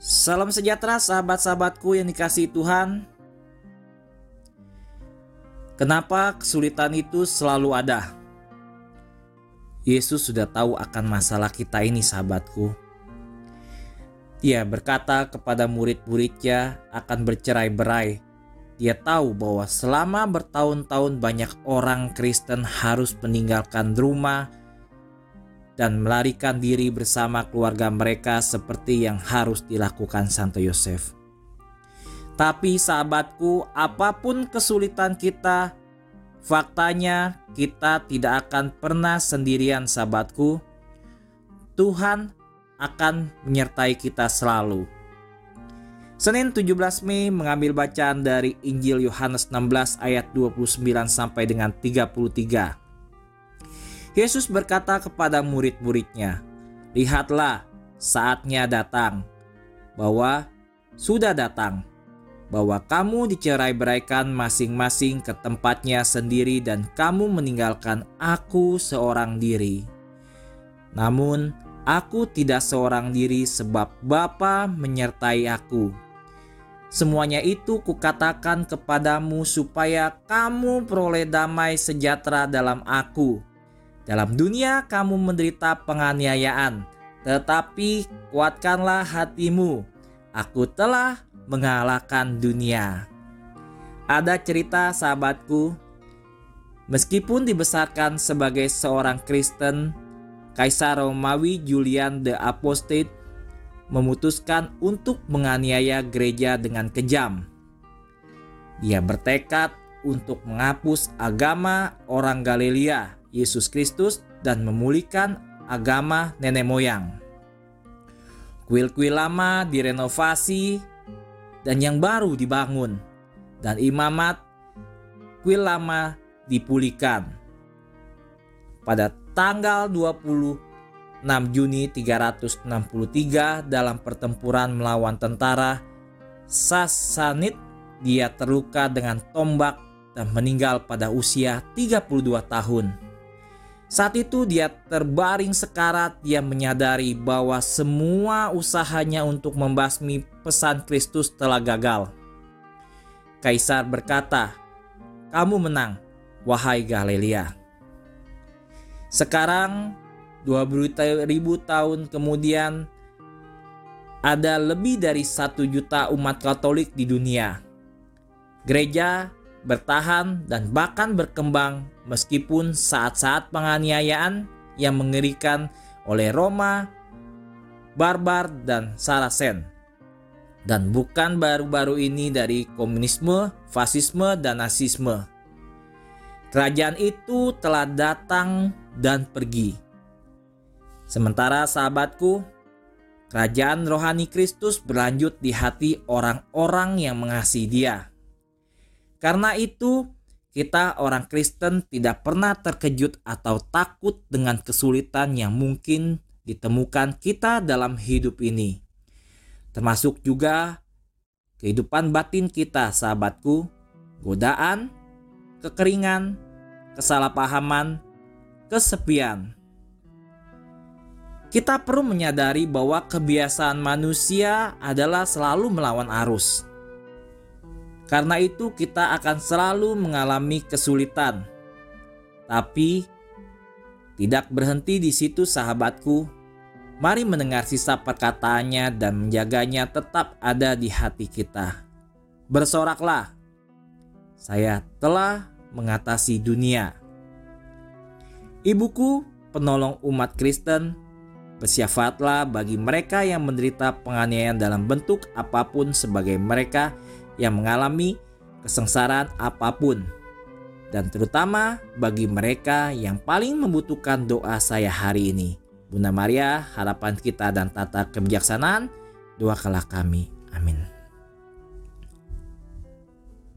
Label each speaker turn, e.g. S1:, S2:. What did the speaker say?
S1: Salam sejahtera sahabat-sahabatku yang dikasih Tuhan. Kenapa kesulitan itu selalu ada? Yesus sudah tahu akan masalah kita ini sahabatku. Dia berkata kepada murid-muridnya akan bercerai-berai. Dia tahu bahwa selama bertahun-tahun banyak orang Kristen harus meninggalkan rumah, dan melarikan diri bersama keluarga mereka seperti yang harus dilakukan Santo Yosef. Tapi sahabatku, apa pun kesulitan kita, faktanya kita tidak akan pernah sendirian sahabatku. Tuhan akan menyertai kita selalu. Senin 17 Mei mengambil bacaan dari Injil Yohanes 16 ayat 29 sampai dengan 33. Yesus berkata kepada murid-muridnya, "Lihatlah, saatnya datang, bahwa sudah datang, bahwa kamu dicerai-beraikan masing-masing ke tempatnya sendiri, dan kamu meninggalkan Aku seorang diri. Namun, Aku tidak seorang diri, sebab Bapa menyertai Aku." Semuanya itu kukatakan kepadamu supaya kamu peroleh damai sejahtera dalam aku dalam dunia kamu menderita penganiayaan, tetapi kuatkanlah hatimu. Aku telah mengalahkan dunia. Ada cerita sahabatku, meskipun dibesarkan sebagai seorang Kristen, Kaisar Romawi Julian the Apostate memutuskan untuk menganiaya gereja dengan kejam. Dia bertekad untuk menghapus agama orang Galilea Yesus Kristus dan memulihkan agama nenek moyang. Kuil-kuil lama direnovasi dan yang baru dibangun dan imamat kuil lama dipulihkan. Pada tanggal 26 Juni 363 dalam pertempuran melawan tentara Sasanid dia terluka dengan tombak dan meninggal pada usia 32 tahun. Saat itu dia terbaring sekarat, dia menyadari bahwa semua usahanya untuk membasmi pesan Kristus telah gagal. Kaisar berkata, "Kamu menang, wahai Galilea." Sekarang, 2000 tahun kemudian, ada lebih dari satu juta umat Katolik di dunia. Gereja bertahan dan bahkan berkembang meskipun saat-saat penganiayaan yang mengerikan oleh Roma, Barbar, dan Saracen. Dan bukan baru-baru ini dari komunisme, fasisme, dan nasisme. Kerajaan itu telah datang dan pergi. Sementara sahabatku, kerajaan rohani Kristus berlanjut di hati orang-orang yang mengasihi Dia karena itu, kita orang Kristen tidak pernah terkejut atau takut dengan kesulitan yang mungkin ditemukan kita dalam hidup ini. Termasuk juga kehidupan batin kita, sahabatku, godaan, kekeringan, kesalahpahaman, kesepian. Kita perlu menyadari bahwa kebiasaan manusia adalah selalu melawan arus karena itu, kita akan selalu mengalami kesulitan, tapi tidak berhenti di situ, sahabatku. Mari mendengar sisa perkataannya dan menjaganya tetap ada di hati kita. Bersoraklah, saya telah mengatasi dunia. Ibuku, penolong umat Kristen, bersyafatlah bagi mereka yang menderita penganiayaan dalam bentuk apa pun sebagai mereka yang mengalami kesengsaraan apa pun, dan terutama bagi mereka yang paling membutuhkan doa saya hari ini. Bunda Maria, harapan kita dan tata kebijaksanaan, doakanlah kami. Amin.